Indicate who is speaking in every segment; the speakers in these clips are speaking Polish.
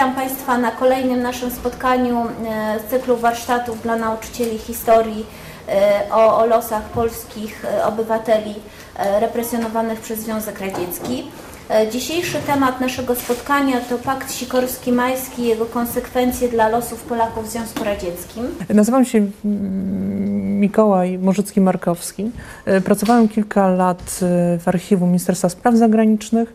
Speaker 1: Witam Państwa na kolejnym naszym spotkaniu z cyklu warsztatów dla nauczycieli historii o, o losach polskich obywateli represjonowanych przez Związek Radziecki. Dzisiejszy temat naszego spotkania to Pakt Sikorski-Majski i jego konsekwencje dla losów Polaków w Związku Radzieckim.
Speaker 2: Nazywam się Mikołaj Morzycki-Markowski. Pracowałem kilka lat w archiwum Ministerstwa Spraw Zagranicznych.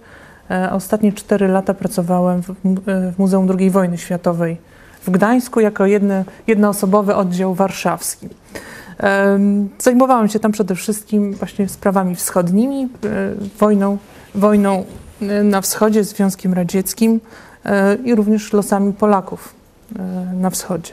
Speaker 2: Ostatnie cztery lata pracowałem w Muzeum II Wojny Światowej w Gdańsku jako jedno, jednoosobowy oddział warszawski. Zajmowałem się tam przede wszystkim właśnie sprawami wschodnimi, wojną, wojną na wschodzie, Związkiem Radzieckim i również losami Polaków na wschodzie.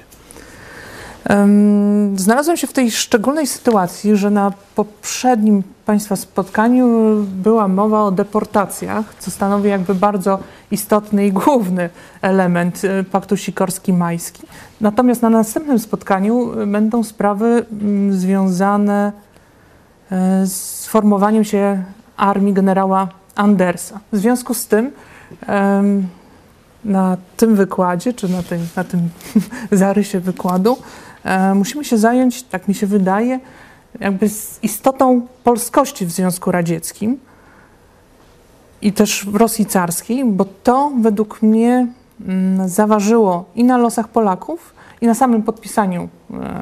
Speaker 2: Znalazłem się w tej szczególnej sytuacji, że na poprzednim Państwa spotkaniu była mowa o deportacjach, co stanowi jakby bardzo istotny i główny element Paktu Sikorski-Majski. Natomiast na następnym spotkaniu będą sprawy związane z formowaniem się armii generała Andersa. W związku z tym na tym wykładzie, czy na na tym zarysie wykładu, musimy się zająć, tak mi się wydaje, jakby z istotą polskości w Związku Radzieckim i też w Rosji carskiej, bo to według mnie zaważyło i na losach Polaków, i na samym podpisaniu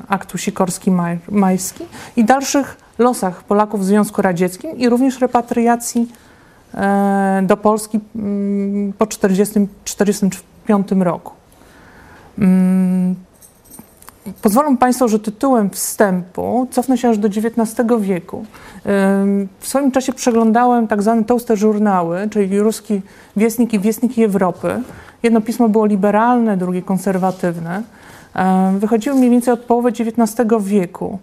Speaker 2: aktu Sikorski-Majski i dalszych losach Polaków w Związku Radzieckim i również repatriacji do Polski po 1945 roku. Pozwolą Państwo, że tytułem wstępu cofnę się aż do XIX wieku. W swoim czasie przeglądałem tak zwane toaster żurnały, czyli ruski Wiesnik i Wiesniki Europy. Jedno pismo było liberalne, drugie konserwatywne. Wychodziły mniej więcej od połowy XIX wieku.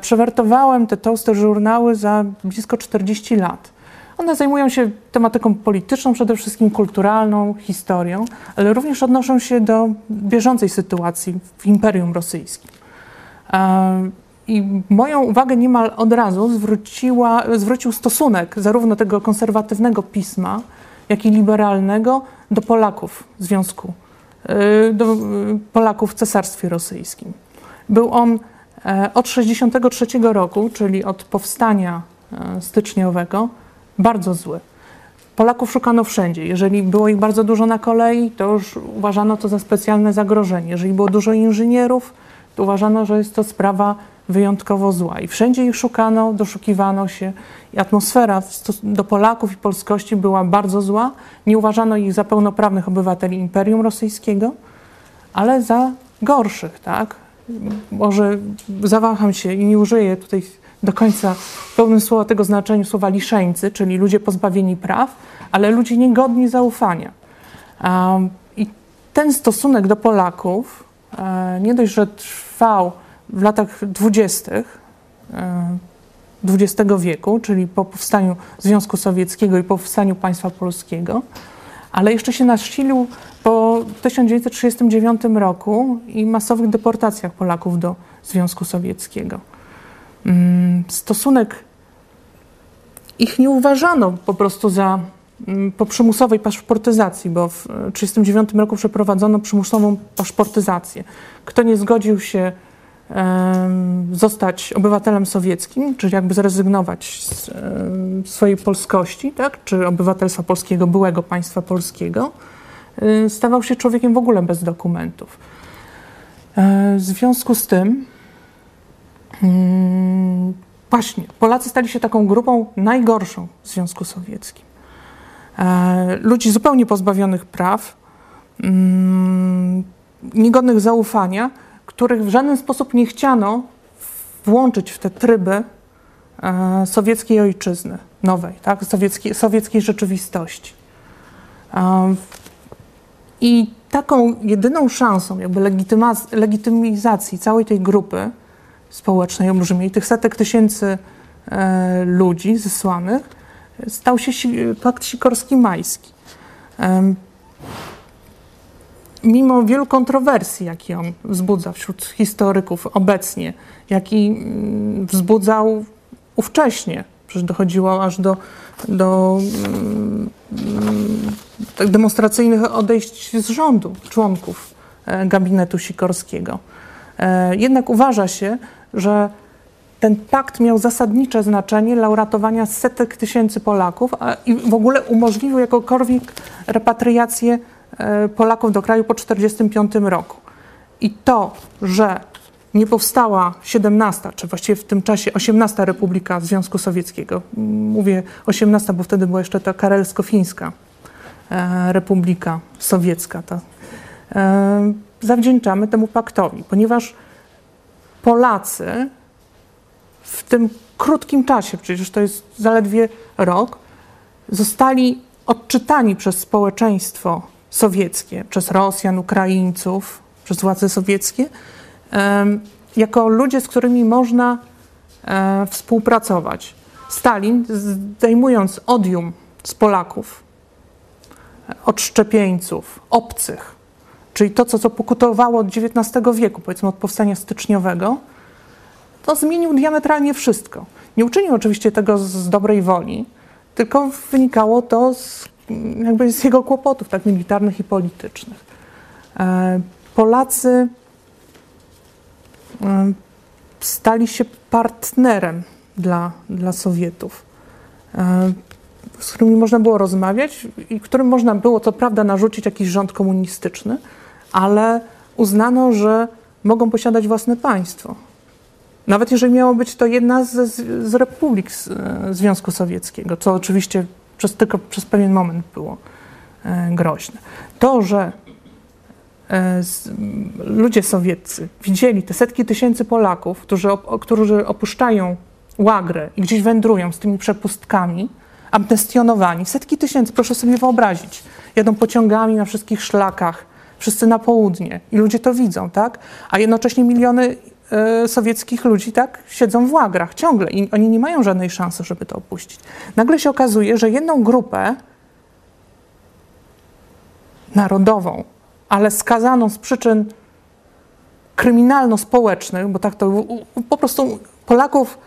Speaker 2: Przewertowałem te toaster żurnały za blisko 40 lat. One zajmują się tematyką polityczną, przede wszystkim kulturalną, historią, ale również odnoszą się do bieżącej sytuacji w Imperium Rosyjskim. I moją uwagę niemal od razu zwróciła, zwrócił stosunek zarówno tego konserwatywnego pisma, jak i liberalnego do Polaków w związku, do Polaków w Cesarstwie Rosyjskim. Był on od 1963 roku, czyli od powstania styczniowego, bardzo zły. Polaków szukano wszędzie. Jeżeli było ich bardzo dużo na kolei, to już uważano to za specjalne zagrożenie. Jeżeli było dużo inżynierów, to uważano, że jest to sprawa wyjątkowo zła. I wszędzie ich szukano, doszukiwano się. I atmosfera do Polaków i polskości była bardzo zła. Nie uważano ich za pełnoprawnych obywateli Imperium Rosyjskiego, ale za gorszych, tak? Może zawaham się i nie użyję tutaj do końca w pełnym słowa tego znaczeniu słowa liszeńcy, czyli ludzie pozbawieni praw, ale ludzie niegodni zaufania. I ten stosunek do Polaków nie dość, że trwał w latach dwudziestych XX wieku, czyli po powstaniu Związku Sowieckiego i po powstaniu państwa polskiego, ale jeszcze się nasilił po 1939 roku i masowych deportacjach Polaków do Związku Sowieckiego. Stosunek ich nie uważano po prostu za po przymusowej paszportyzacji, bo w 1939 roku przeprowadzono przymusową paszportyzację. Kto nie zgodził się zostać obywatelem sowieckim, czyli jakby zrezygnować z swojej polskości, tak, czy obywatelstwa polskiego, byłego państwa polskiego, stawał się człowiekiem w ogóle bez dokumentów. W związku z tym właśnie Polacy stali się taką grupą najgorszą w Związku Sowieckim. Ludzi zupełnie pozbawionych praw, niegodnych zaufania, których w żaden sposób nie chciano włączyć w te tryby sowieckiej ojczyzny, nowej, tak? sowieckiej, sowieckiej rzeczywistości. I taką jedyną szansą jakby legitymizacji całej tej grupy społecznej olbrzymiej, tych setek tysięcy e, ludzi zesłanych, stał się pakt sikorski-majski. Mimo wielu kontrowersji, jakie on wzbudza wśród historyków obecnie, jaki mm, wzbudzał ówcześnie, przecież dochodziło aż do, do mm, tak demonstracyjnych odejść z rządu członków e, gabinetu Sikorskiego. E, Jednak uważa się, że ten pakt miał zasadnicze znaczenie dla uratowania setek tysięcy Polaków a, i w ogóle umożliwił jakąkolwiek repatriację e, Polaków do kraju po 1945 roku. I to, że nie powstała 17, czy właściwie w tym czasie 18 Republika Związku Sowieckiego, mówię 18, bo wtedy była jeszcze ta karelsko-fińska e, Republika Sowiecka, ta, e, zawdzięczamy temu paktowi, ponieważ Polacy w tym krótkim czasie, przecież to jest zaledwie rok, zostali odczytani przez społeczeństwo sowieckie, przez Rosjan, Ukraińców, przez władze sowieckie, jako ludzie, z którymi można e, współpracować. Stalin, zdejmując odium z Polaków, odszczepieńców, obcych, czyli to, co, co pokutowało od XIX wieku, powiedzmy od powstania styczniowego, to zmienił diametralnie wszystko. Nie uczynił oczywiście tego z, dobrej woli, tylko wynikało to z, jakby z jego kłopotów, tak militarnych i politycznych. E, Polacy e, stali się partnerem dla, dla Sowietów, e, z którymi można było rozmawiać i którym można było, co prawda, narzucić jakiś rząd komunistyczny, ale uznano, że mogą posiadać własne państwo. Nawet jeżeli miało być to jedna z, z, republik z, e, Związku Sowieckiego, co oczywiście przez, tylko przez pewien moment było e, groźne. To, że e, z, ludzie sowieccy widzieli te setki tysięcy Polaków, którzy, op, którzy opuszczają łagrę i gdzieś wędrują z tymi przepustkami, amnestionowani, setki tysięcy, proszę sobie wyobrazić, jadą pociągami na wszystkich szlakach, wszyscy na południe i ludzie to widzą, tak? A jednocześnie miliony e, sowieckich ludzi tak siedzą w łagrach ciągle i oni nie mają żadnej szansy, żeby to opuścić. Nagle się okazuje, że jedną grupę narodową, ale skazaną z przyczyn kryminalno-społecznych, bo tak to po prostu Polaków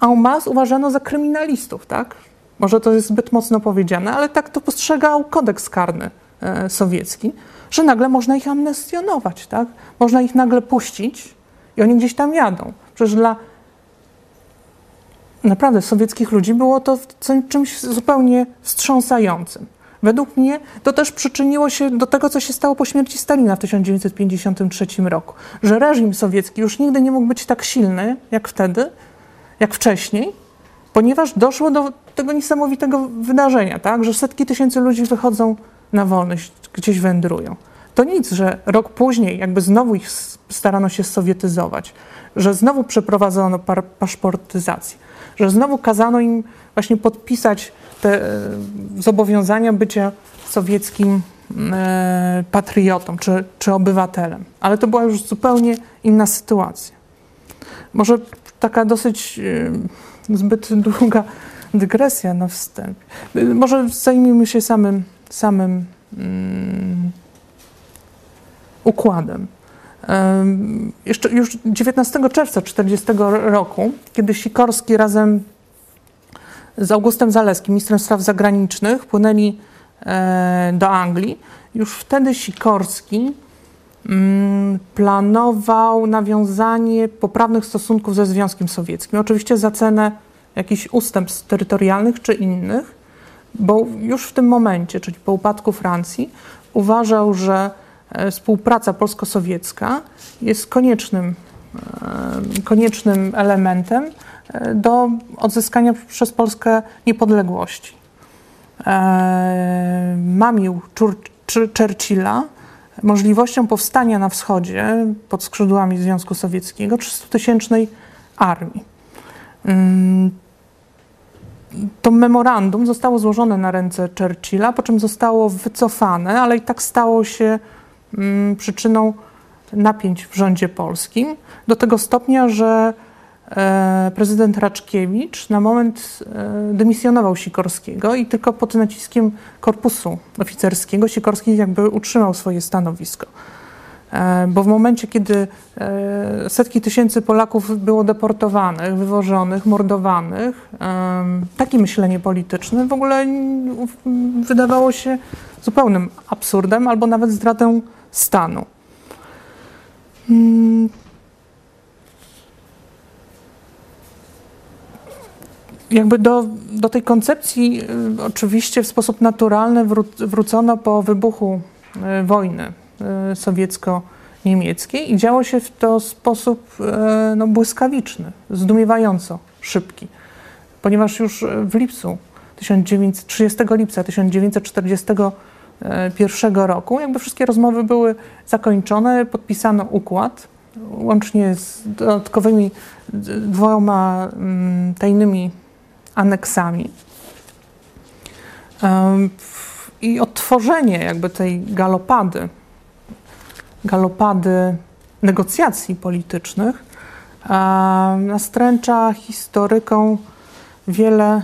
Speaker 2: en masse uważano za kryminalistów, tak? Może to jest zbyt mocno powiedziane, ale tak to postrzegał kodeks karny e, sowiecki, że nagle można ich amnestionować, tak? Można ich nagle puścić i oni gdzieś tam jadą. Przecież dla naprawdę sowieckich ludzi było to czymś zupełnie wstrząsającym. Według mnie to też przyczyniło się do tego, co się stało po śmierci Stalina w 1953 roku, że reżim sowiecki już nigdy nie mógł być tak silny jak wtedy, jak wcześniej, ponieważ doszło do tego niesamowitego wydarzenia, tak? że setki tysięcy ludzi wychodzą na wolność, gdzieś wędrują. To nic, że rok później jakby znowu ich starano się sowietyzować, że znowu przeprowadzono paszportyzację, że znowu kazano im właśnie podpisać te e, zobowiązania bycia sowieckim e, patriotą czy, czy obywatelem. Ale to była już zupełnie inna sytuacja. Może taka dosyć e, zbyt długa dygresja na wstępie. Może zajmijmy się samym, samym układem. Em, Jeszcze już 19 czerwca 1940 roku, kiedy Sikorski razem z Augustem Zaleskim, ministrem spraw zagranicznych, płynęli e, do Anglii, już wtedy Sikorski mm, planował nawiązanie poprawnych stosunków ze Związkiem Sowieckim. Oczywiście za cenę jakichś ustępstw terytorialnych czy innych, bo już w tym momencie, czyli po upadku Francji, uważał, że e, współpraca polsko-sowiecka jest koniecznym, e, koniecznym elementem e, do odzyskania przez Polskę niepodległości. Mamił Churchilla możliwością powstania na wschodzie pod skrzydłami Związku Sowieckiego 300-tysięcznej armii. To memorandum zostało złożone na ręce Churchilla, po czym zostało wycofane, ale i tak stało się mm, przyczyną napięć w rządzie polskim, do tego stopnia, że e, prezydent Raczkiewicz na moment e, dymisjonował Sikorskiego i tylko pod naciskiem korpusu oficerskiego Sikorski jakby utrzymał swoje stanowisko. E, bo w momencie, kiedy e, setki tysięcy Polaków było deportowanych, wywożonych, mordowanych, takie myślenie polityczne w ogóle wydawało się zupełnym absurdem albo nawet zdradą stanu. Mm. Jakby do, do tej koncepcji y, oczywiście w sposób naturalny wrócono po wybuchu y, wojny sowiecko-niemieckiej i działo się w to sposób no, błyskawiczny, zdumiewająco szybki, ponieważ już w lipcu 1930 lipca 1941 roku jakby wszystkie rozmowy były zakończone, podpisano układ, łącznie z dodatkowymi dwoma mm, tajnymi aneksami. I odtworzenie jakby tej galopady, galopady negocjacji politycznych nastręcza historykom wiele,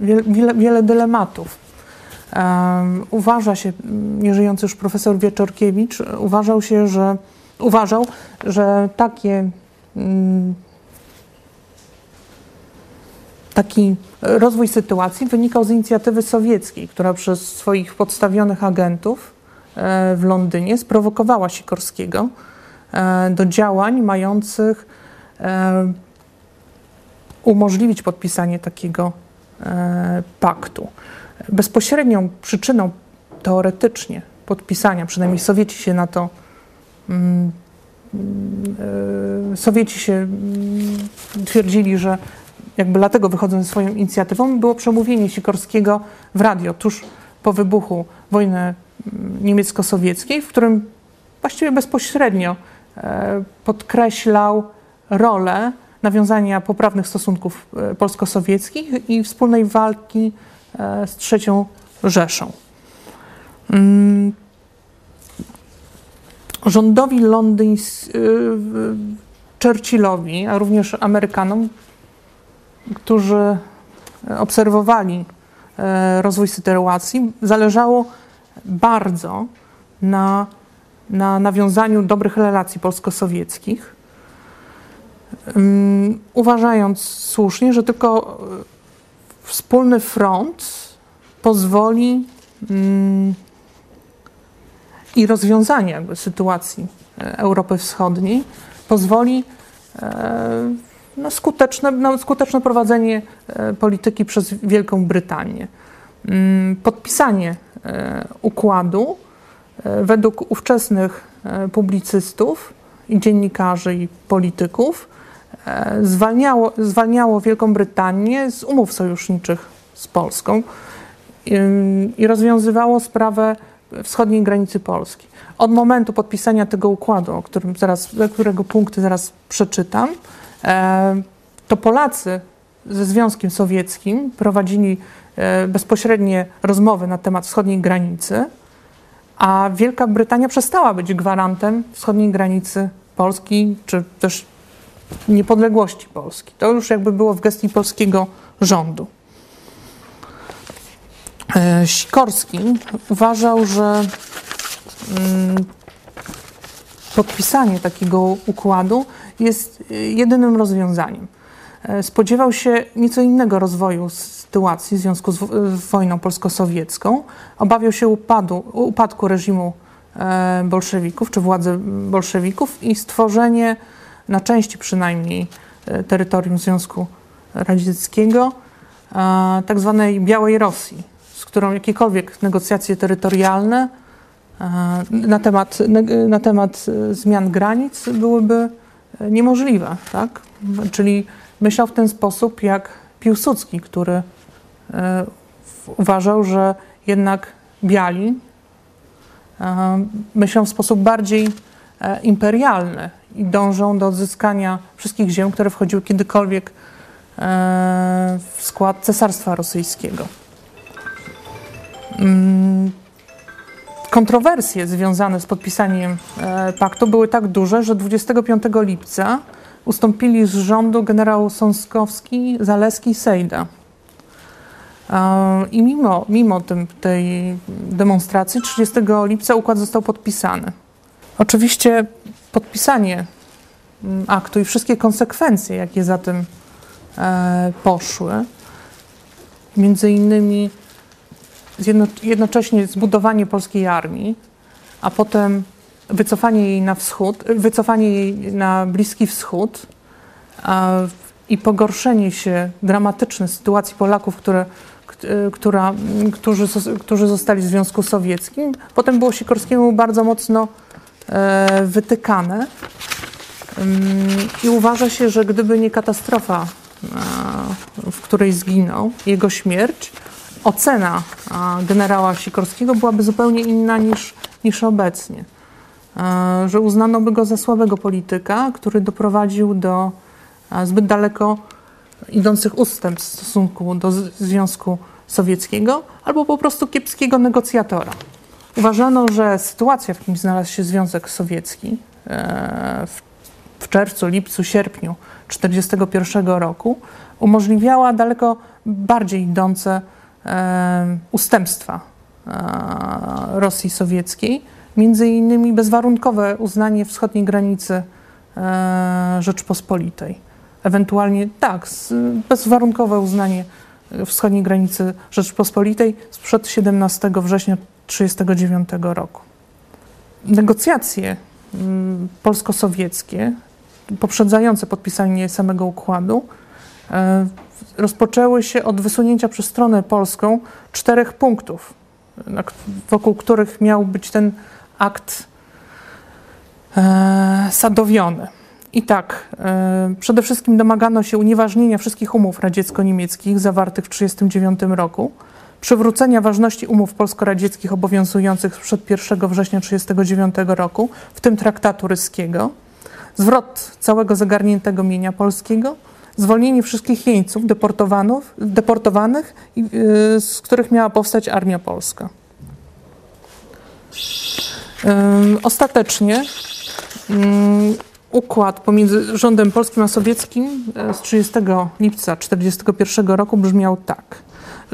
Speaker 2: wiele, wiele dylematów. Uważa się, nieżyjący już profesor Wieczorkiewicz uważał się, że uważał, że takie mm, Taki rozwój sytuacji wynikał z inicjatywy sowieckiej, która przez swoich podstawionych agentów w Londynie sprowokowała Sikorskiego e, do działań mających e, umożliwić podpisanie takiego paktu. Bezpośrednią przyczyną teoretycznie podpisania, przynajmniej Sowieci się na to mm, Sowieci się mm, twierdzili, że jakby dlatego wychodząc ze swoją inicjatywą, było przemówienie Sikorskiego w radio tuż po wybuchu wojny niemiecko-sowieckiej, w którym właściwie bezpośrednio e, podkreślał rolę nawiązania poprawnych stosunków e, polsko-sowieckich i wspólnej walki e, z trzecią Rzeszą. Mm. Rządowi londyńskiemu, Churchillowi, a również Amerykanom którzy obserwowali rozwój sytuacji, zależało bardzo na, na nawiązaniu dobrych relacji polsko-sowieckich, uważając słusznie, że tylko wspólny front pozwoli i rozwiązanie jakby sytuacji e, Europy Wschodniej pozwoli e, no, skuteczne, no, skuteczne prowadzenie e, polityki przez Wielką Brytanię. Mm, podpisanie e, układu e, według ówczesnych publicystów i dziennikarzy i polityków zwalniało, zwalniało Wielką Brytanię z umów sojuszniczych z Polską i rozwiązywało sprawę wschodniej granicy Polski. Od momentu podpisania tego układu, o którym zaraz, którego punkty zaraz przeczytam, E, to Polacy ze Związkiem Sowieckim prowadzili e, bezpośrednie rozmowy na temat wschodniej granicy, a Wielka Brytania przestała być gwarantem wschodniej granicy Polski, czy też niepodległości Polski. To już jakby było w gestii polskiego rządu. E, Sikorski uważał, że mm, podpisanie takiego układu jest y, jedynym rozwiązaniem. E, spodziewał się nieco innego rozwoju sytuacji w związku z, wojną polsko-sowiecką. Obawiał się upadu, upadku reżimu e, bolszewików czy władzy bolszewików i stworzenie na części przynajmniej e, terytorium Związku Radzieckiego tak zwanej Białej Rosji, z którą jakiekolwiek negocjacje terytorialne na temat, na temat zmian granic byłyby niemożliwe. Tak? Czyli myślał w ten sposób jak Piłsudski, który e, uważał, że jednak biali e, myślą w sposób bardziej e, imperialny i dążą do odzyskania wszystkich ziem, które wchodziły kiedykolwiek w skład Cesarstwa Rosyjskiego. Mm, kontrowersje związane z podpisaniem e, paktu były tak duże, że 25 lipca ustąpili z rządu generał Sąskowski, Zaleski, Sejda. I mimo, mimo tym, tej demonstracji 30 lipca układ został podpisany. Oczywiście podpisanie mm, aktu i wszystkie konsekwencje, jakie za tym e, poszły, między innymi jednocześnie zbudowanie polskiej armii, a potem wycofanie jej na wschód, wycofanie jej na Bliski Wschód i pogorszenie się dramatyczne sytuacji Polaków, które, która, m, którzy, którzy zostali w Związku Sowieckim, potem było Sikorskiemu bardzo mocno e, wytykane. I uważa się, że gdyby nie katastrofa, e, w której zginął, jego śmierć, ocena generała Sikorskiego byłaby zupełnie inna niż, niż obecnie. E, Że uznano by go za słabego polityka, który doprowadził do e, zbyt daleko idących ustępstw w stosunku do Związku Sowieckiego, albo po prostu kiepskiego negocjatora. Uważano, że sytuacja, w jakim znalazł się Związek Sowiecki e, w, czerwcu, lipcu, sierpniu 1941 roku umożliwiała daleko bardziej idące e, ustępstwa e, Rosji Sowieckiej, między innymi bezwarunkowe uznanie wschodniej granicy Rzeczpospolitej. Ewentualnie tak, bezwarunkowe uznanie e, wschodniej granicy Rzeczpospolitej sprzed 17 września 1939 roku. Negocjacje mm, polsko-sowieckie poprzedzające podpisanie samego układu e, rozpoczęły się od wysunięcia przez stronę polską czterech punktów, wokół których miał być ten akt e, sadowiony. I tak, e, przede wszystkim domagano się unieważnienia wszystkich umów radziecko-niemieckich zawartych w 1939 roku, przywrócenia ważności umów polsko-radzieckich obowiązujących przed 1 września 1939 roku, w tym traktatu ryskiego, zwrot całego zagarniętego mienia polskiego, zwolnienie wszystkich jeńców deportowanych, y, z których miała powstać armia polska. Ostatecznie ym, układ pomiędzy rządem polskim a sowieckim e, z 30 lipca 1941 roku brzmiał tak.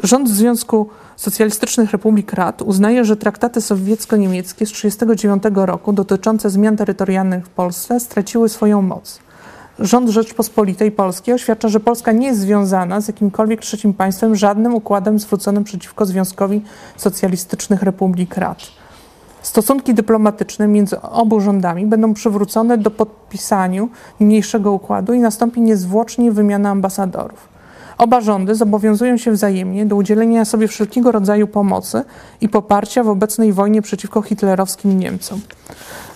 Speaker 2: Rząd Związku Socjalistycznych Republik Rad uznaje, że traktaty sowiecko-niemieckie z 1939 roku dotyczące zmian terytorialnych w Polsce straciły swoją moc. Rząd Rzeczpospolitej Polskiej oświadcza, że Polska nie jest związana z jakimkolwiek trzecim państwem żadnym układem zwróconym przeciwko Związkowi Socjalistycznych Republik Rad. Stosunki dyplomatyczne między obu rządami będą przywrócone do podpisaniu niniejszego układu i nastąpi niezwłocznie wymiana ambasadorów. Oba rządy zobowiązują się wzajemnie do udzielenia sobie wszelkiego rodzaju pomocy i poparcia w obecnej wojnie przeciwko hitlerowskim Niemcom.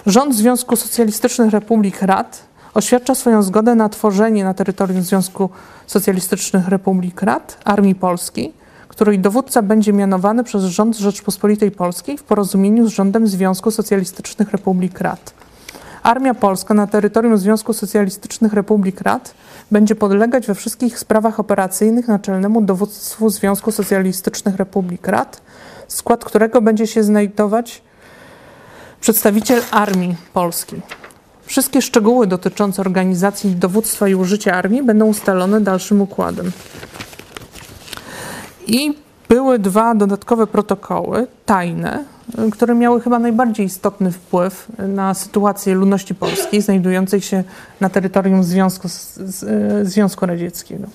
Speaker 2: Rząd Związku Socjalistycznych Republik Rad oświadcza swoją zgodę na tworzenie na terytorium Związku Socjalistycznych Republik Rad Armii Polskiej, której dowódca będzie mianowany przez rząd Rzeczpospolitej Polskiej w porozumieniu z rządem Związku Socjalistycznych Republik Rad. Armia Polska na terytorium Związku Socjalistycznych Republik Rad będzie podlegać we wszystkich sprawach operacyjnych naczelnemu dowództwu Związku Socjalistycznych Republik Rad, skład którego będzie się znajdować przedstawiciel Armii Polskiej. Wszystkie szczegóły dotyczące organizacji dowództwa i użycia armii będą ustalone dalszym układem. I były dwa dodatkowe protokoły, tajne, które miały chyba najbardziej istotny wpływ na sytuację ludności polskiej znajdującej się na terytorium Związku, Związku Radzieckiego.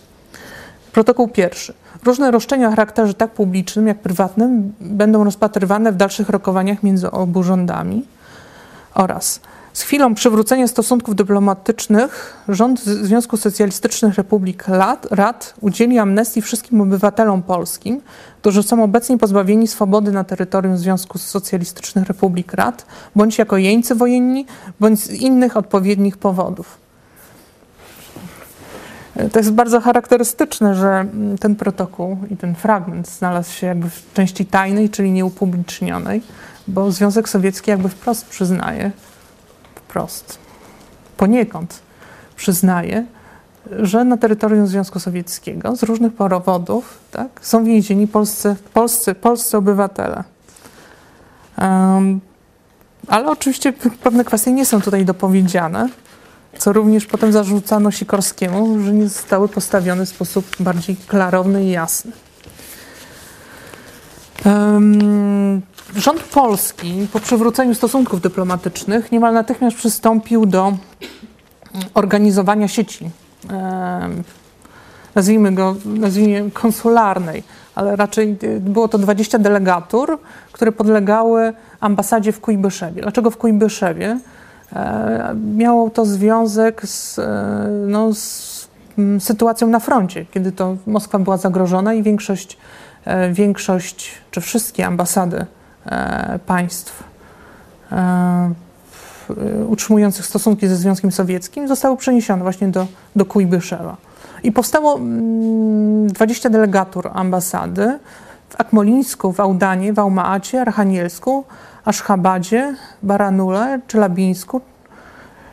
Speaker 2: Protokół pierwszy. Różne roszczenia o charakterze tak publicznym, jak prywatnym będą rozpatrywane w dalszych rokowaniach między obu rządami oraz z chwilą przywrócenia stosunków dyplomatycznych rząd Związku Socjalistycznych Republik Rad, udzieli amnestii wszystkim obywatelom polskim, którzy są obecnie pozbawieni swobody na terytorium Związku Socjalistycznych Republik Rad, bądź jako jeńcy wojenni, bądź z innych odpowiednich powodów. To jest bardzo charakterystyczne, że ten protokół i ten fragment znalazł się jakby w części tajnej, czyli nieupublicznionej, bo Związek Sowiecki jakby wprost przyznaje, wprost, poniekąd przyznaje, że na terytorium Związku Sowieckiego z różnych powodów tak, są więzieni polscy, polscy, polscy obywatele. Em, ale oczywiście pewne kwestie nie są tutaj dopowiedziane, co również potem zarzucano Sikorskiemu, że nie zostały postawione w sposób bardziej klarowny i jasny. Rząd polski po przywróceniu stosunków dyplomatycznych niemal natychmiast przystąpił do organizowania sieci, nazwijmy go, nazwijmy konsularnej, ale raczej y, było to 20 delegatur, które podlegały ambasadzie w Kujbyszewie. Dlaczego w Kujbyszewie? E, Miało to związek z, e, no, z mm, sytuacją na froncie, kiedy to Moskwa była zagrożona i większość, większość czy wszystkie ambasady e, państw e, e, utrzymujących stosunki ze Związkiem Sowieckim zostały przeniesione właśnie do, do Kujbyszewa. I powstało mm, 20 delegatur ambasady w Akmolińsku, w Audanie, w Almaacie, Archanielsku, Aszchabadzie, Baranule, Czelabińsku,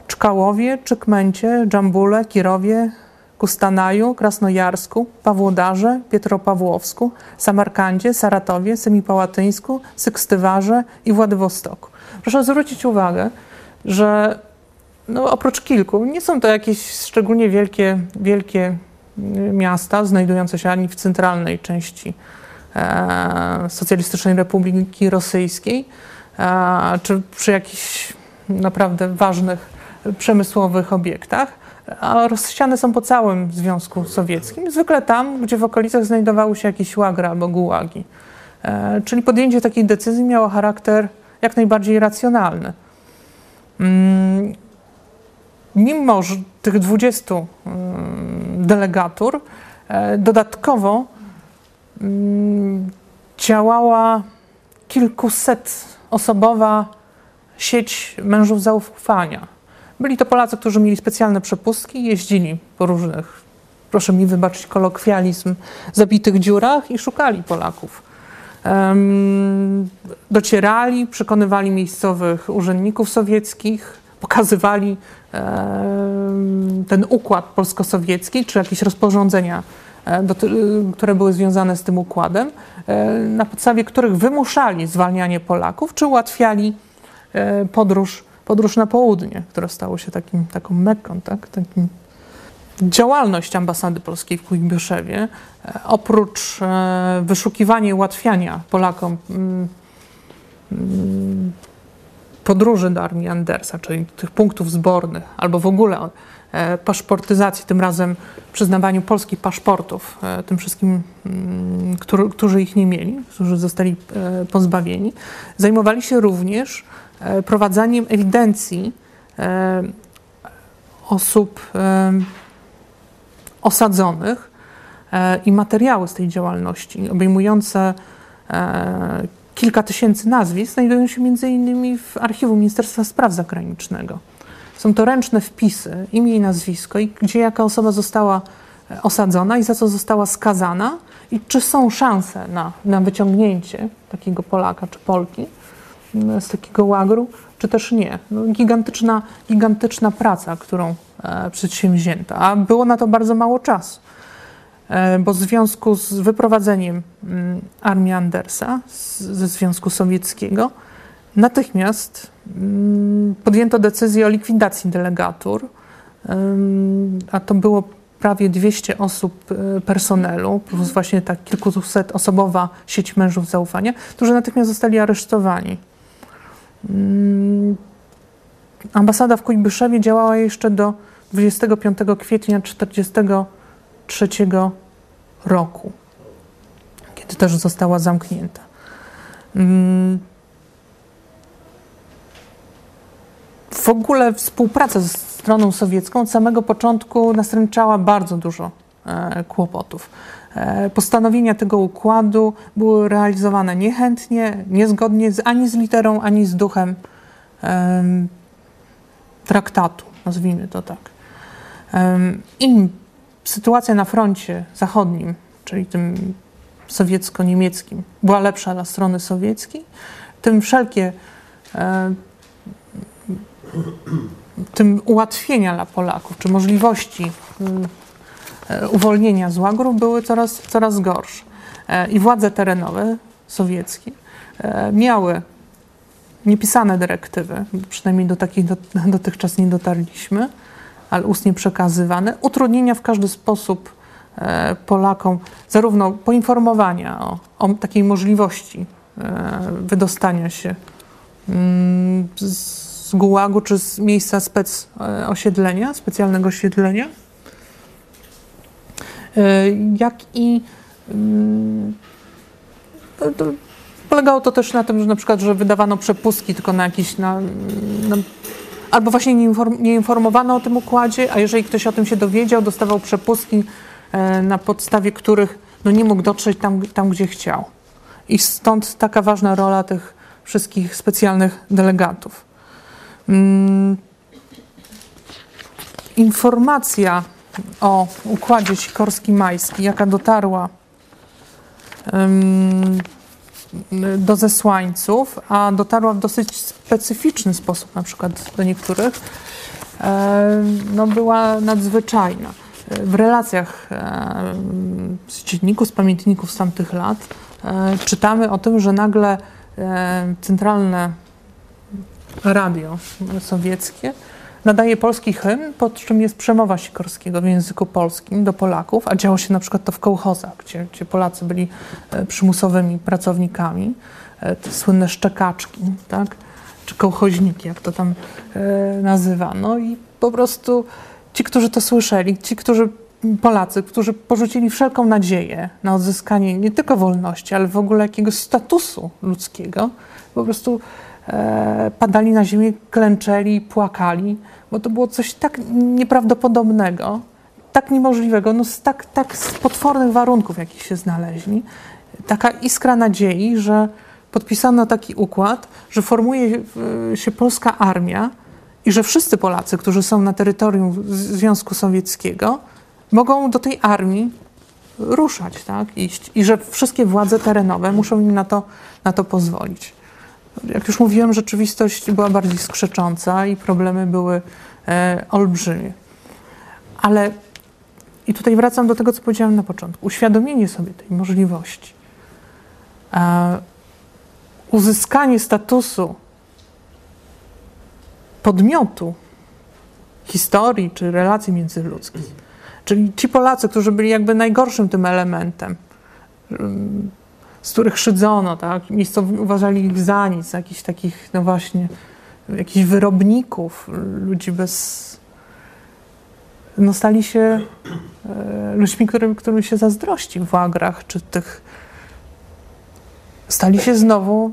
Speaker 2: Czkałowie, Czykmencie, Dżambule, Kirowie, Kustanaju, Krasnojarsku, Pawłodarze, Pietropawłowsku, Samarkandzie, Saratowie, Semipałatyńsku, Sykstywarze i Władywostoku. Proszę zwrócić uwagę, że no, oprócz kilku, nie są to jakieś szczególnie wielkie, wielkie y, miasta, znajdujące się ani w centralnej części e, Socjalistycznej Republiki Rosyjskiej, e, czy przy jakichś naprawdę ważnych przemysłowych obiektach, a rozsiane są po całym Związku Sowieckim, zwykle tam, gdzie w okolicach znajdowały się jakieś łagry albo gułagi. E, czyli podjęcie takiej decyzji miało charakter jak najbardziej racjonalny. Mm, Mimo że tych 20 mm, delegatur, e, dodatkowo mm, działała kilkuset osobowa sieć mężów zaufania. Byli to Polacy, którzy mieli specjalne przepustki, jeździli po różnych, proszę mi wybaczyć kolokwializm, zabitych dziurach i szukali Polaków. Em, docierali, przekonywali miejscowych urzędników sowieckich, pokazywali em, ten układ polsko-sowiecki, czy jakieś rozporządzenia, e, które były związane z tym układem, e, na podstawie których wymuszali zwalnianie Polaków, czy ułatwiali e, podróż, podróż na południe, które stało się takim, taką mekką, tak? takim działalność ambasady polskiej w Kujbyszewie, e, oprócz e, wyszukiwania i ułatwiania Polakom mm, mm, podróży do armii Andersa, czyli tych punktów zbornych, albo w ogóle e, paszportyzacji, tym razem przyznawaniu polskich paszportów tym wszystkim, mm, którzy, ich nie mieli, którzy zostali pozbawieni, zajmowali się również e, prowadzaniem ewidencji e, osób e, osadzonych i materiały z tej działalności, obejmujące kilka tysięcy nazwisk, znajdują się innymi w archiwum Ministerstwa Spraw Zagranicznego. Są to ręczne wpisy, imię i nazwisko, i gdzie jaka osoba została osadzona i za co została skazana i czy są szanse na, na wyciągnięcie takiego Polaka czy Polki z takiego łagru, czy też nie. No, gigantyczna, gigantyczna praca, którą e, przedsięwzięto, a było na to bardzo mało czasu, e, bo w związku z wyprowadzeniem mm, armii Andersa z, ze Związku Sowieckiego natychmiast mm, podjęto decyzję o likwidacji delegatur, a to było prawie 200 osób e, personelu, plus właśnie ta kilkuset osobowa sieć mężów zaufania, którzy natychmiast zostali aresztowani. Mm, Ambasada w Kujbyszewie działała jeszcze do 25 kwietnia 1943 roku, kiedy też została zamknięta. Mm, W ogóle współpraca z stroną sowiecką od samego początku nastręczała bardzo dużo e, kłopotów. E, Postanowienia tego układu były realizowane niechętnie, niezgodnie z, ani z literą, ani z duchem em, traktatu, nazwijmy to tak. Im sytuacja na froncie zachodnim, czyli tym sowiecko-niemieckim, była lepsza dla strony sowieckiej, tym wszelkie e, tym ułatwienia dla Polaków, czy możliwości mm, uwolnienia z łagru były coraz, coraz gorsze. E, I władze terenowe sowieckie e, miały niepisane dyrektywy, przynajmniej do takich dot- dotychczas nie dotarliśmy, ale ustnie przekazywane, utrudnienia w każdy sposób e, Polakom zarówno poinformowania o, o takiej możliwości e, wydostania się mm, z gułagu czy z miejsca spec e, osiedlenia, specjalnego osiedlenia, e, jak i mm, polegało to też na tym, że na przykład, że wydawano przepustki tylko na jakiś na, na albo właśnie nie, inform, nie informowano o tym układzie, a jeżeli ktoś o tym się dowiedział, dostawał przepustki, e, na podstawie których no, nie mógł dotrzeć tam, tam, gdzie chciał. I stąd taka ważna rola tych wszystkich specjalnych delegatów. Mm. Informacja o układzie Sikorski-Majski, jaka dotarła do zesłańców, a dotarła w dosyć specyficzny sposób, na przykład do niektórych, e, no była nadzwyczajna. W relacjach e, z dzienników, z pamiętników z tamtych lat e, czytamy o tym, że nagle centralne radio sowieckie nadaje polski hymn, pod czym jest przemowa Sikorskiego w języku polskim do Polaków, a działo się na przykład to w kołchozach, gdzie, gdzie Polacy byli e, przymusowymi pracownikami, e, te słynne szczekaczki, tak? czy kołchoźniki, jak to tam e, nazywano. I po prostu ci, którzy to słyszeli, ci, którzy Polacy, którzy porzucili wszelką nadzieję na odzyskanie nie tylko wolności, ale w ogóle jakiegoś statusu ludzkiego, po prostu padali na ziemię, klęczeli, płakali, bo to było coś tak nieprawdopodobnego, tak niemożliwego, no z tak, tak z potwornych warunków, jakich się znaleźli. Taka iskra nadziei, że podpisano taki układ, że formuje e, się polska armia i że wszyscy Polacy, którzy są na terytorium Związku Sowieckiego, mogą do tej armii ruszać, tak, iść. I że wszystkie władze terenowe muszą im na to, na to pozwolić jak już mówiłem, rzeczywistość była bardziej skrzecząca i problemy były e, olbrzymie. Ale i tutaj wracam do tego, co powiedziałem na początku. Uświadomienie sobie tej możliwości, e, uzyskanie statusu podmiotu historii czy relacji międzyludzkich. Czyli ci Polacy, którzy byli jakby najgorszym tym elementem, z których szydzono, tak? Miejscowi uważali ich za nic, jakichś takich, no właśnie, jakichś wyrobników, ludzi bez... No stali się e, ludźmi, którym, którym się zazdrości w łagrach, czy tych... Stali się znowu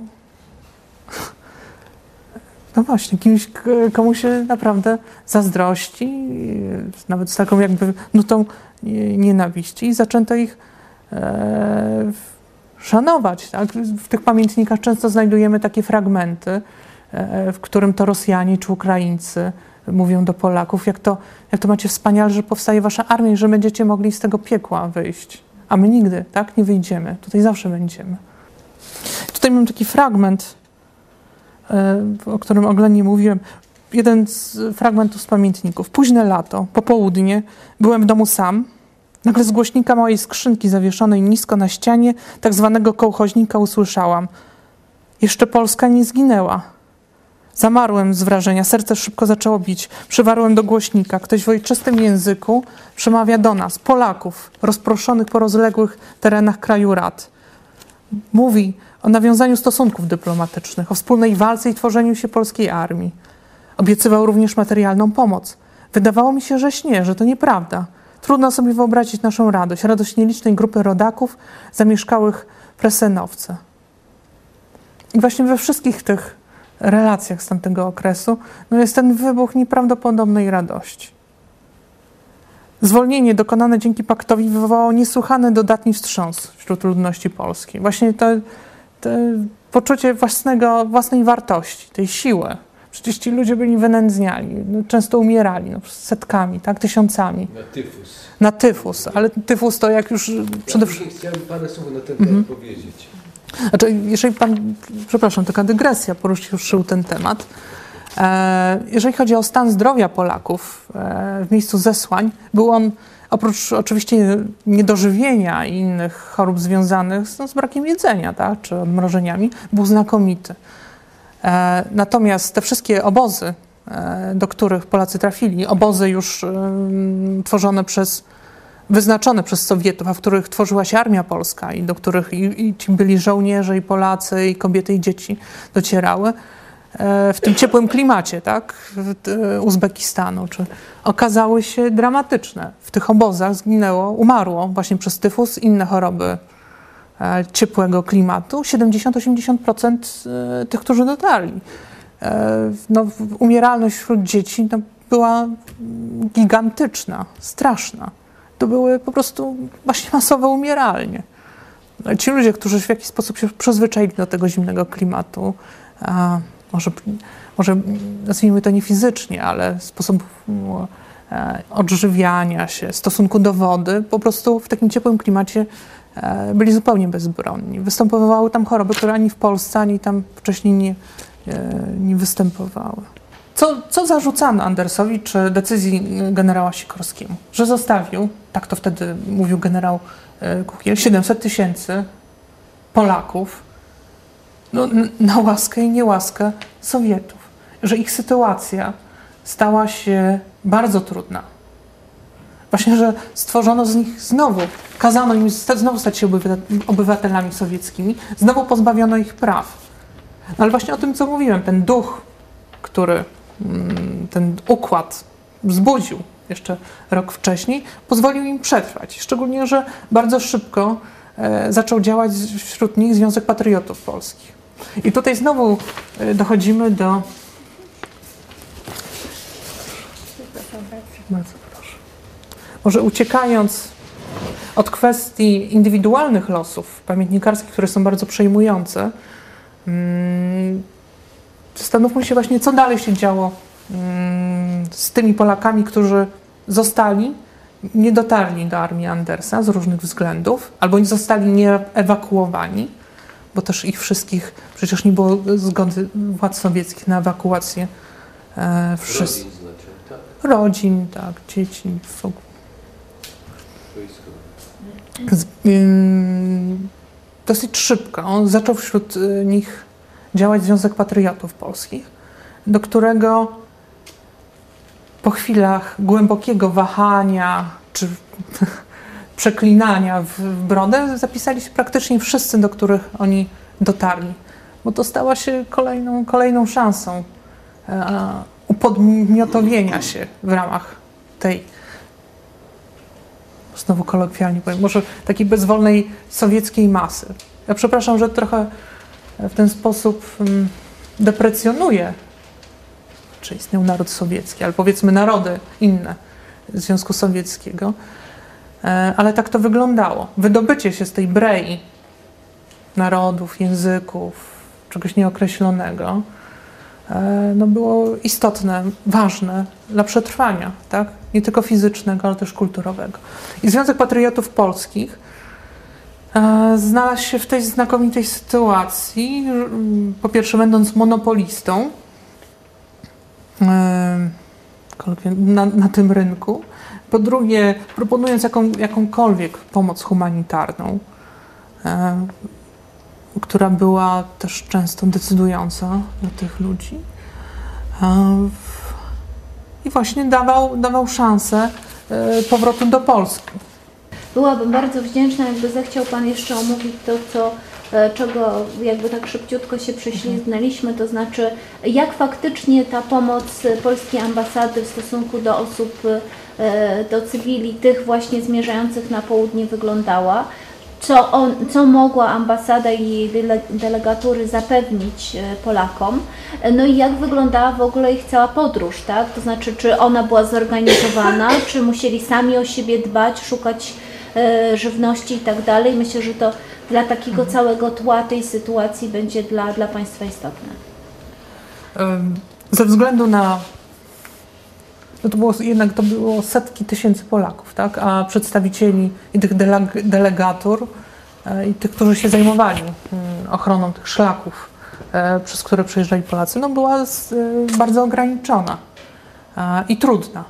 Speaker 2: no właśnie, kimś, komu się naprawdę zazdrości, nawet z taką jakby nutą nienawiści i zaczęto ich e, szanować. Tak? W tych pamiętnikach często znajdujemy takie fragmenty, e, w którym to Rosjanie czy Ukraińcy mówią do Polaków, jak to, jak to macie wspaniale, że powstaje wasza armia i że będziecie mogli z tego piekła wyjść. A my nigdy, tak? Nie wyjdziemy. Tutaj zawsze będziemy. Tutaj mam taki fragment, e, o którym oględnie mówiłem. Jeden z fragmentów z pamiętników. Późne lato, popołudnie, byłem w domu sam Nagle z głośnika mojej skrzynki zawieszonej nisko na ścianie, tak zwanego kołchoźnika, usłyszałam: Jeszcze Polska nie zginęła. Zamarłem z wrażenia, serce szybko zaczęło bić. Przywarłem do głośnika. Ktoś w ojczystym języku przemawia do nas, Polaków, rozproszonych po rozległych terenach kraju rad. Mówi o nawiązaniu stosunków dyplomatycznych, o wspólnej walce i tworzeniu się polskiej armii. Obiecywał również materialną pomoc. Wydawało mi się, że śnie, że to nieprawda. Trudno sobie wyobrazić naszą radość, radość nielicznej grupy rodaków zamieszkałych w Presenowce. I właśnie we wszystkich tych relacjach z tamtego okresu no jest ten wybuch nieprawdopodobnej radości. Zwolnienie dokonane dzięki paktowi wywołało niesłychany dodatni wstrząs wśród ludności polskiej. Właśnie to, to poczucie własnego, własnej wartości, tej siły, Przecież ci ludzie byli wynędzniali, no, często umierali no, setkami, tak, tysiącami.
Speaker 3: Na tyfus.
Speaker 2: Na tyfus, ale tyfus to jak już przede wszystkim...
Speaker 3: Chciałem parę słów na ten temat mhm. powiedzieć.
Speaker 2: Znaczy, jeżeli pan, przepraszam, taka dygresja poruszył ten temat. E, jeżeli chodzi o stan zdrowia Polaków e, w miejscu zesłań, był on oprócz oczywiście niedożywienia i innych chorób związanych z, no, z brakiem jedzenia, tak, czy odmrożeniami, był znakomity. E, natomiast te wszystkie obozy, e, do których Polacy trafili, obozy już tworzone przez wyznaczone przez Sowietów, a w których tworzyła się Armia Polska i do których i, i ci byli żołnierze, i Polacy, i kobiety, i dzieci docierały, e, w tym ciepłym klimacie, tak, Uzbekistanu, czy okazały się dramatyczne. W tych obozach zginęło, umarło właśnie przez tyfus, inne choroby ciepłego klimatu, 70-80% e, tych, którzy dotarli. E, No, umieralność wśród dzieci no, była gigantyczna, straszna. To były po prostu właśnie masowe umieralnie. No, Ci ludzie, którzy w jakiś sposób się przyzwyczaili do tego zimnego klimatu, może, może nazwijmy to nie fizycznie, ale sposób e, odżywiania się, stosunku do wody, po prostu w takim ciepłym klimacie e, byli zupełnie bezbronni. Występowały tam choroby, które ani w Polsce, ani tam wcześniej nie, e, nie występowały. Co, co zarzucano Andersowi czy decyzji y, generała Sikorskiemu? Że zostawił, tak to wtedy mówił generał Kukiel, 700 tysięcy Polaków no, na łaskę i niełaskę Sowietów. Że ich sytuacja stała się bardzo trudna. Właśnie, że stworzono z nich znowu, kazano im znowu stać się obywa- obywatelami sowieckimi, znowu pozbawiono ich praw. No ale właśnie o tym, co mówiłem, ten duch, który mm, ten układ wzbudził jeszcze rok wcześniej, pozwolił im przetrwać. Szczególnie, że bardzo szybko e, zaczął działać wśród nich Związek Patriotów Polskich. I tutaj znowu e, dochodzimy do. Bardzo proszę. Może uciekając od kwestii indywidualnych losów pamiętnikarskich, które są bardzo przejmujące, mm, zastanówmy się właśnie, co dalej się działo mm, z tymi Polakami, którzy zostali, nie dotarli do armii Andersa z różnych względów, albo nie zostali nie ewakuowani, bo też ich wszystkich, przecież nie było zgody władz sowieckich na ewakuację e, wszystkich
Speaker 3: Rodzin znaczy, tak,
Speaker 2: rodzin, tak, dzieci, w ogóle. Dosyć szybko. On zaczął wśród y, nich działać Związek Patriotów Polskich, do którego po chwilach głębokiego wahania czy przeklinania w, w brodę zapisali się praktycznie wszyscy, do których oni dotarli, bo to stała się kolejną, kolejną szansą e, upodmiotowienia się w ramach tej znowu kolokwialnie powiem, może takiej bezwolnej sowieckiej masy. Ja przepraszam, że trochę w ten sposób mm, deprecjonuję, czy istniał naród sowiecki, ale powiedzmy narody inne Związku Sowieckiego, E, ale tak to wyglądało. Wydobycie się z tej brei narodów, języków, czegoś nieokreślonego, e, no było istotne, ważne dla przetrwania, tak? Nie tylko fizycznego, ale też kulturowego. I Związek Patriotów Polskich e, znalazł się w tej znakomitej sytuacji, mm, po pierwsze będąc monopolistą e, na, na tym rynku, po drugie proponując jaką, jakąkolwiek pomoc humanitarną, e, która była też często decydująca dla tych ludzi. I właśnie dawał, dawał szansę e, powrotu do Polski.
Speaker 1: Byłabym bardzo wdzięczna, jakby zechciał Pan jeszcze omówić to, co, e, czego jakby tak szybciutko się prześlizgnęliśmy, to znaczy jak faktycznie ta pomoc polskiej ambasady w stosunku do osób, e, do cywili, tych właśnie zmierzających na południe wyglądała. Co, on, co mogła ambasada i jej dele- delegatury zapewnić e, Polakom, no i jak wyglądała w ogóle ich cała podróż, tak? To znaczy, czy ona była zorganizowana, czy musieli sami o siebie dbać, szukać e, żywności i tak dalej. Myślę, że to dla takiego całego tła tej sytuacji będzie dla, dla Państwa istotne.
Speaker 2: Ze względu na. No to było, jednak to było setki tysięcy Polaków, tak? a przedstawicieli i tych deleg- delegatur e, i tych, którzy się zajmowali mm, ochroną tych szlaków, e, przez które przejeżdżali Polacy, no była e, bardzo ograniczona i trudna.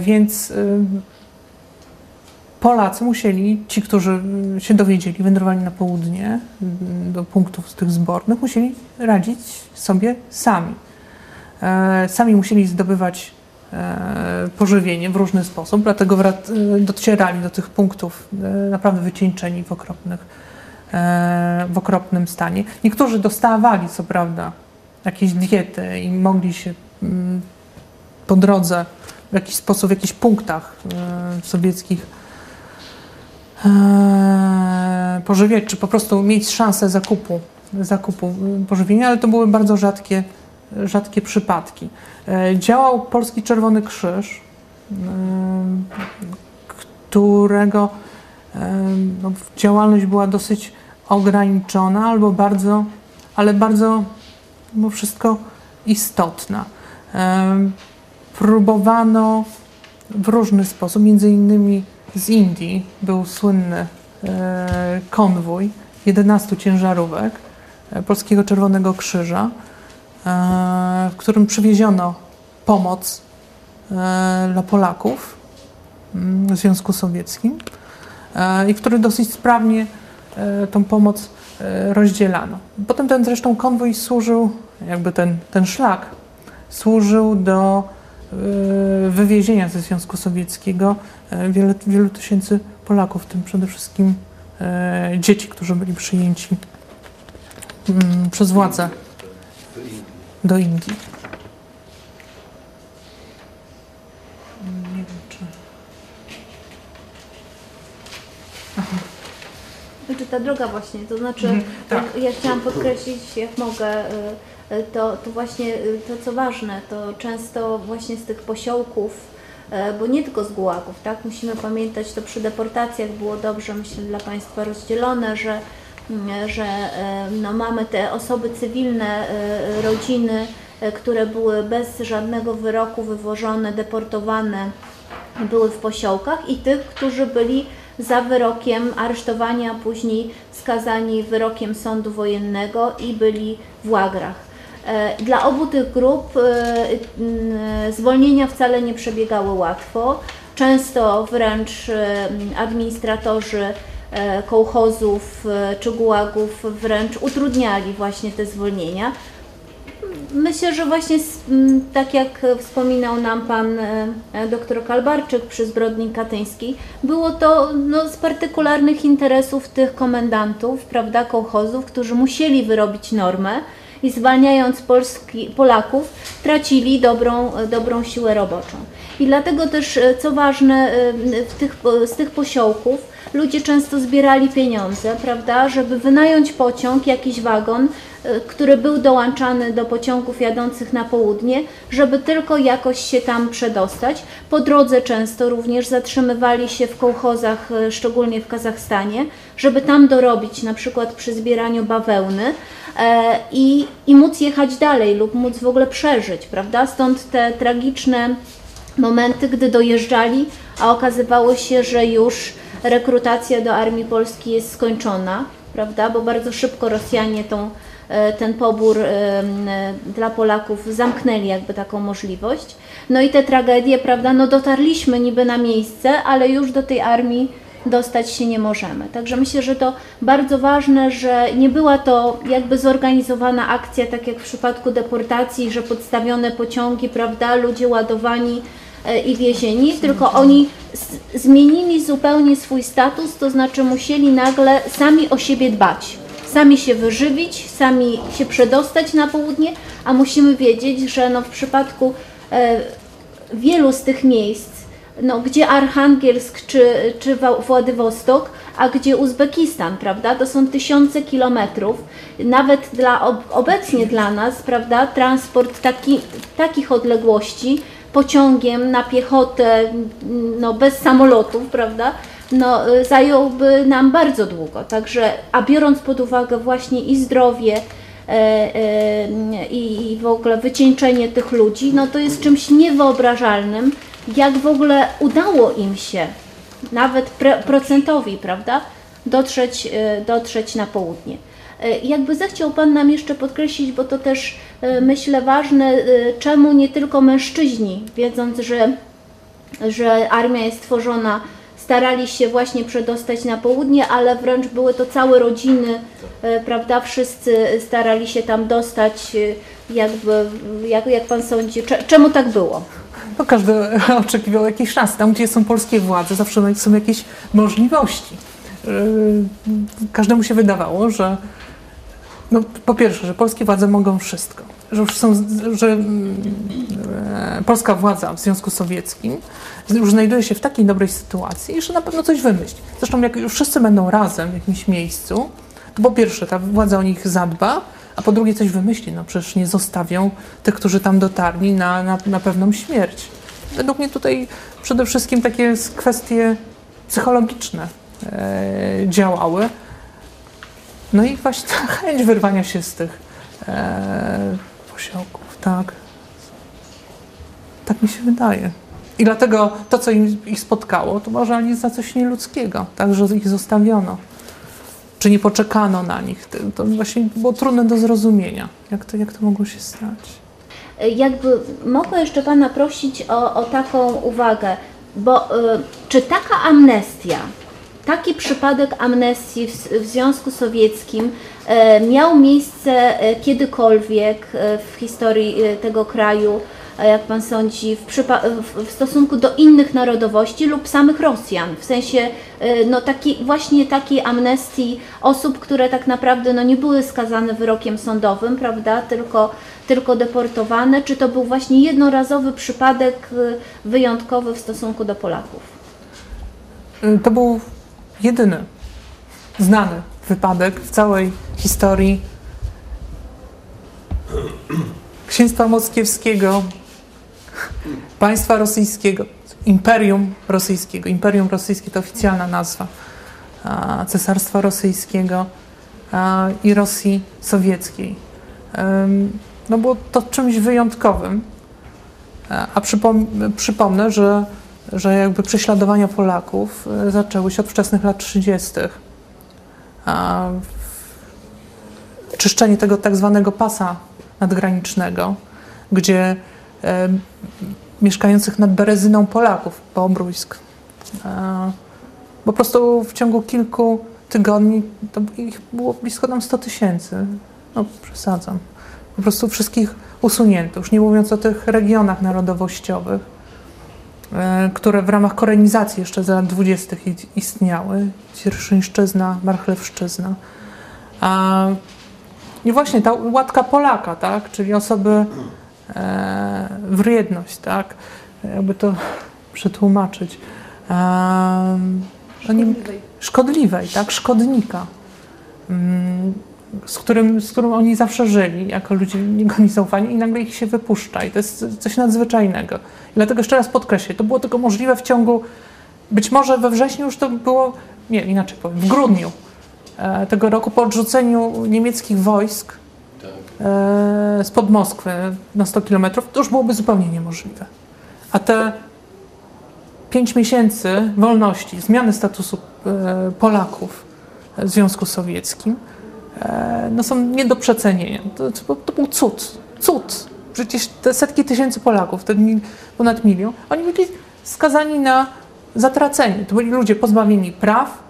Speaker 2: Więc Polacy musieli, ci, którzy mm, się dowiedzieli, wędrowali na południe mm, do punktów tych zbornych, musieli radzić sobie sami. Sami musieli zdobywać pożywienie w różny sposób, dlatego e, docierali do tych punktów e, naprawdę wycieńczeni w, okropnych, e, w okropnym stanie. Niektórzy dostawali, co prawda, jakieś diety i mogli się mm, po drodze w jakiś sposób, w jakichś punktach e, sowieckich e, pożywiać, czy po prostu mieć szansę zakupu, zakupu pożywienia, ale to były bardzo rzadkie, rzadkie przypadki. E, Działał Polski Czerwony Krzyż, y, którego e, no, działalność była dosyć ograniczona albo bardzo, ale bardzo mimo wszystko istotna. E, Próbowano w różny sposób, między innymi z Indii był słynny e, konwój 11 ciężarówek e, Polskiego Czerwonego Krzyża, e, w którym przywieziono pomoc e, dla Polaków mm, w Związku Sowieckim e, i który dosyć sprawnie e, tą pomoc e, rozdzielano. Potem ten zresztą konwój służył, jakby ten, ten szlak służył do e, wywiezienia ze Związku Sowieckiego e, wielu tysięcy Polaków, w tym przede wszystkim e, dzieci, którzy byli przyjęci mm, przez władze.
Speaker 3: Do Indii.
Speaker 2: Nie wiem, czy...
Speaker 1: Znaczy ta droga właśnie, to znaczy
Speaker 2: Mhm, tak.
Speaker 1: ja, chciałam podkreślić, jak mogę, y, y, to, to właśnie y, to co ważne, to często właśnie z tych posiołków, bo nie tylko z gułagów, tak? Musimy pamiętać, to przy deportacjach było dobrze, myślę, dla Państwa rozdzielone, że, że y, no, mamy te osoby cywilne, y, rodziny, które były bez żadnego wyroku wywożone, deportowane, były w posiołkach i tych, którzy byli za wyrokiem aresztowania, a później skazani wyrokiem sądu wojennego i byli w łagrach. E, Dla obu tych grup e, zwolnienia wcale nie przebiegały łatwo. Często wręcz e, administratorzy e, kołchozów e, czy gułagów wręcz utrudniali właśnie te zwolnienia. Myślę, że właśnie tak jak e, wspominał nam pan e, e, dr Kalbarczyk przy zbrodni katyńskiej, było to no, z partykularnych interesów tych komendantów, prawda, kołchozów, którzy musieli wyrobić normę i zwalniając Polski, Polaków tracili dobrą, e, dobrą siłę roboczą. I dlatego też, e, co ważne, e, tych, z tych posiołków ludzie często zbierali pieniądze, prawda, żeby wynająć pociąg, jakiś wagon, e, który był dołączany do pociągów jadących na południe, żeby tylko jakoś się tam przedostać. Po drodze często również zatrzymywali się w kołchozach, szczególnie w Kazachstanie, żeby tam dorobić, na przykład przy zbieraniu bawełny i, i móc jechać dalej lub móc w ogóle przeżyć, prawda? Stąd te tragiczne momenty, gdy dojeżdżali, a okazywało się, że już rekrutacja do Armii Polskiej jest skończona, prawda? Bo bardzo szybko Rosjanie tą, e, ten pobór em, e, dla Polaków zamknęli jakby taką możliwość. No i te tragedie, prawda? No dotarliśmy niby na miejsce, ale już do tej armii dostać się nie możemy. Także myślę, że to bardzo ważne, że nie była to jakby zorganizowana akcja, tak jak w przypadku deportacji, że podstawione pociągi, prawda, ludzie ładowani e, i wiezieni, tylko oni zmienili zupełnie swój status, to znaczy musieli nagle sami o siebie dbać. Sami się wyżywić, sami się przedostać na południe, a musimy wiedzieć, że no w przypadku e, wielu z tych miejsc, no, gdzie Archangielsk czy, czy Władywostok, a gdzie Uzbekistan, prawda? To są tysiące kilometrów. Nawet dla, ob, obecnie dla nas, prawda, transport taki, takich odległości pociągiem na piechotę, no, bez samolotów, prawda? No, y, zająłby nam bardzo długo. Także, a biorąc pod uwagę właśnie i zdrowie, e, e, i w ogóle wycieńczenie tych ludzi, no to jest czymś niewyobrażalnym, jak w ogóle udało im się, nawet procentowi, prawda, dotrzeć, e, dotrzeć na południe. E, Jakby zechciał Pan nam jeszcze podkreślić, bo to też myślę ważne, e, czemu nie tylko mężczyźni, wiedząc, że że armia jest tworzona, starali się właśnie przedostać na południe, ale wręcz były to całe rodziny, e, prawda? Wszyscy starali się tam dostać, e, jakby, jak, jak pan sądzi, cze- czemu tak było?
Speaker 2: no każdy oczekiwał jakiejś szansy. Tam, gdzie są polskie władze, zawsze są jakieś możliwości. Każdemu się wydawało, że no, po pierwsze, że polskie władze mogą wszystko. Że, już są, że mm, e, polska władza w Związku Sowieckim już znajduje się w takiej dobrej sytuacji, że na pewno coś wymyśli. Zresztą jak już wszyscy będą razem w jakimś miejscu, to po pierwsze ta władza o nich zadba, a po drugie coś wymyśli. No przecież nie zostawią tych, którzy tam dotarli na, na, na pewną śmierć. Według mnie tutaj przede wszystkim takie kwestie psychologiczne e, działały. No i właśnie ta chęć wyrwania się z tych e, posiłków, tak. Tak mi się wydaje. I dlatego to, co im, ich spotkało, to ani za coś nieludzkiego, tak, że ich zostawiono. Czy nie poczekano na nich. To, właśnie było trudne do zrozumienia, jak to, jak to mogło się stać.
Speaker 1: Jakby mogę jeszcze Pana prosić o, o taką uwagę, bo y, czy taka amnestia, taki przypadek amnestii w, w Związku Sowieckim e, miał miejsce e, kiedykolwiek e, w historii tego kraju, jak Pan sądzi, w, w, stosunku do innych narodowości lub samych Rosjan? W sensie no, taki, właśnie takiej amnestii osób, które tak naprawdę no, nie były skazane wyrokiem sądowym, prawda, tylko, tylko deportowane, czy to był właśnie jednorazowy przypadek wyjątkowy w stosunku do Polaków?
Speaker 2: To był jedyny znany wypadek w całej historii księstwa moskiewskiego, państwa rosyjskiego, imperium rosyjskiego. Imperium rosyjskie to oficjalna nazwa cesarstwa rosyjskiego i Rosji sowieckiej. No było to czymś wyjątkowym. A a przypom przypomnę, że że jakby prześladowania Polaków e, zaczęły się od wczesnych lat 30. A czyszczenie tego tak zwanego pasa nadgranicznego, gdzie e, mieszkających nad Berezyną Polaków, Bobrójsk, e, po prostu w ciągu kilku tygodni to ich było blisko tam 100 tysięcy. No przesadzam. Po prostu wszystkich usunięto, już nie mówiąc o tych regionach narodowościowych które w ramach korenizacji jeszcze za lat 20. i- istniały. Cierszyńszczyzna, Marchlewszczyzna. I właśnie ta łatka Polaka, tak? czyli osoby e, wredność, tak? jakby to przetłumaczyć. E, oni, szkodliwej, tak? szkodnika, mm, z którym, z którym oni zawsze żyli, jako ludzie niego niezaufani i nagle ich się wypuszcza i to jest coś nadzwyczajnego. I dlatego jeszcze raz podkreślę, to było tylko możliwe w ciągu, być może we wrześniu już to było, nie, inaczej powiem, w grudniu e, tego roku po odrzuceniu niemieckich wojsk
Speaker 3: Tak.
Speaker 2: e, spod Moskwy na 100 kilometrów, to już byłoby zupełnie niemożliwe. A te pięć miesięcy wolności, zmiany statusu e, Polaków w Związku Sowieckim, no są nie do przecenienia. To, to, był cud. Cud. Przecież te setki tysięcy Polaków, ten ponad milion, oni byli skazani na zatracenie. To byli ludzie pozbawieni praw,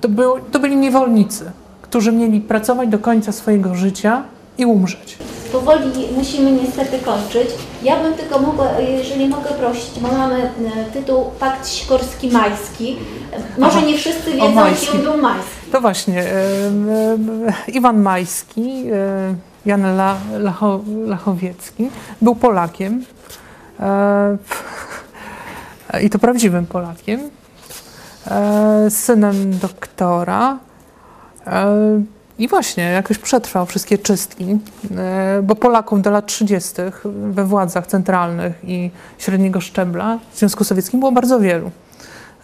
Speaker 2: to, był, to byli niewolnicy, którzy mieli pracować do końca swojego życia i umrzeć.
Speaker 1: Powoli musimy niestety kończyć. Ja bym tylko mogła, jeżeli mogę prosić, bo mamy e, tytuł Pakt Sikorski-Majski. E, Może
Speaker 2: Aha,
Speaker 1: nie wszyscy wiedzą, kim był Majski.
Speaker 2: To właśnie Iwan Majski, Jan La, Lacho, Lachowiecki, był Polakiem e, i to prawdziwym Polakiem, e, synem doktora. E, I właśnie jakoś przetrwał wszystkie czystki, bo Polaków do lat 30. we władzach centralnych i średniego szczebla w Związku Sowieckim było bardzo wielu.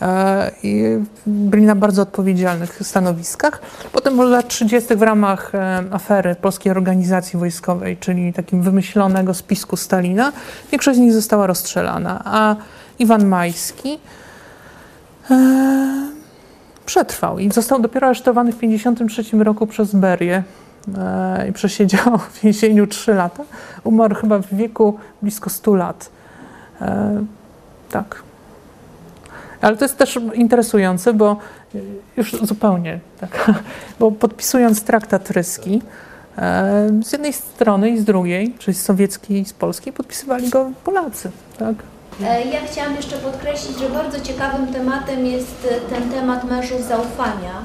Speaker 2: E, i byli na bardzo odpowiedzialnych stanowiskach. Potem w lat 30. w ramach e, afery Polskiej Organizacji Wojskowej, czyli takim wymyślonego spisku Stalina, większość z nich została rozstrzelana, a Iwan Majski e, przetrwał i został dopiero aresztowany w 1953 roku przez Berię i przesiedział w więzieniu 3 lata. Umarł chyba w wieku blisko 100 lat. Tak. Ale to jest też interesujące, bo już zupełnie tak, bo podpisując traktat ryski, e, z jednej strony i z drugiej, czyli z sowieckiej i z polskiej, podpisywali go Polacy, tak?
Speaker 1: E, Ja chciałam jeszcze podkreślić, że bardzo ciekawym tematem jest e, ten temat mężów zaufania.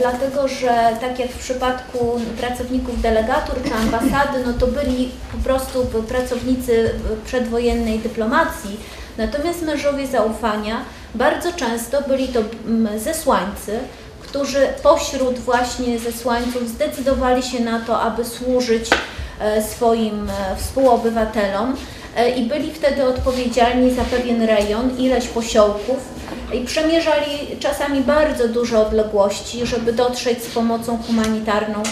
Speaker 1: Dlatego, że tak jak w przypadku pracowników delegatur czy ambasady, no to byli po prostu pracownicy przedwojennej dyplomacji. Natomiast mężowie zaufania bardzo często byli to mm, zesłańcy, którzy pośród właśnie zesłańców zdecydowali się na to, aby służyć e, swoim e, współobywatelom e, i byli wtedy odpowiedzialni za pewien rejon, ileś posiołków i przemierzali czasami bardzo duże odległości, żeby dotrzeć z pomocą humanitarną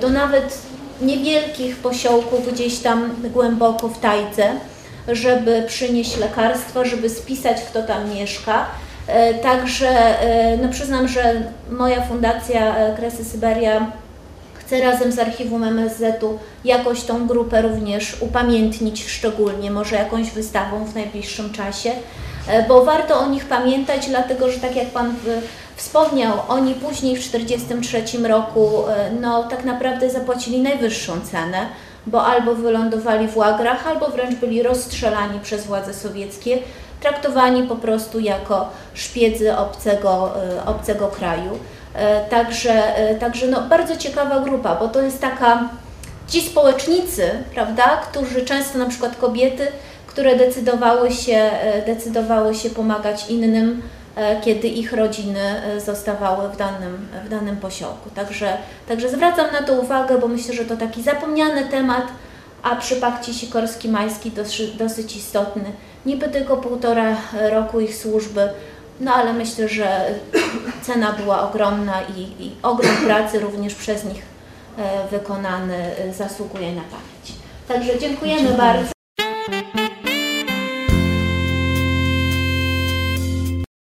Speaker 1: do nawet niewielkich posiołków gdzieś tam głęboko w Tajdze, żeby przynieść lekarstwa, żeby spisać kto tam mieszka. E, Także e, no przyznam, że moja fundacja e, Kresy Syberia chce razem z archiwum MSZ-u jakoś tą grupę również upamiętnić szczególnie, może jakąś wystawą w najbliższym czasie, bo warto o nich pamiętać, dlatego że tak jak Pan wspomniał, oni później w 1943 roku no, tak naprawdę zapłacili najwyższą cenę, bo albo wylądowali w łagrach, albo wręcz byli rozstrzelani przez władze sowieckie, traktowani po prostu jako szpiedzy obcego, e, obcego kraju. E, Także, e, także no, bardzo ciekawa grupa, bo to jest taka, ci społecznicy, prawda, którzy często na przykład kobiety, które decydowały się, decydowały się pomagać innym, kiedy ich rodziny e, zostawały w danym, w danym posiołku. Także, także zwracam na to uwagę, bo myślę, że to taki zapomniany temat, a przypadek Sikorski-Majski dosyć, dosyć istotny. Niby tylko półtora roku ich służby, no ale myślę, że cena była ogromna i, i ogrom pracy również przez nich e, wykonany e, zasługuje na pamięć. Także dziękujemy bardzo.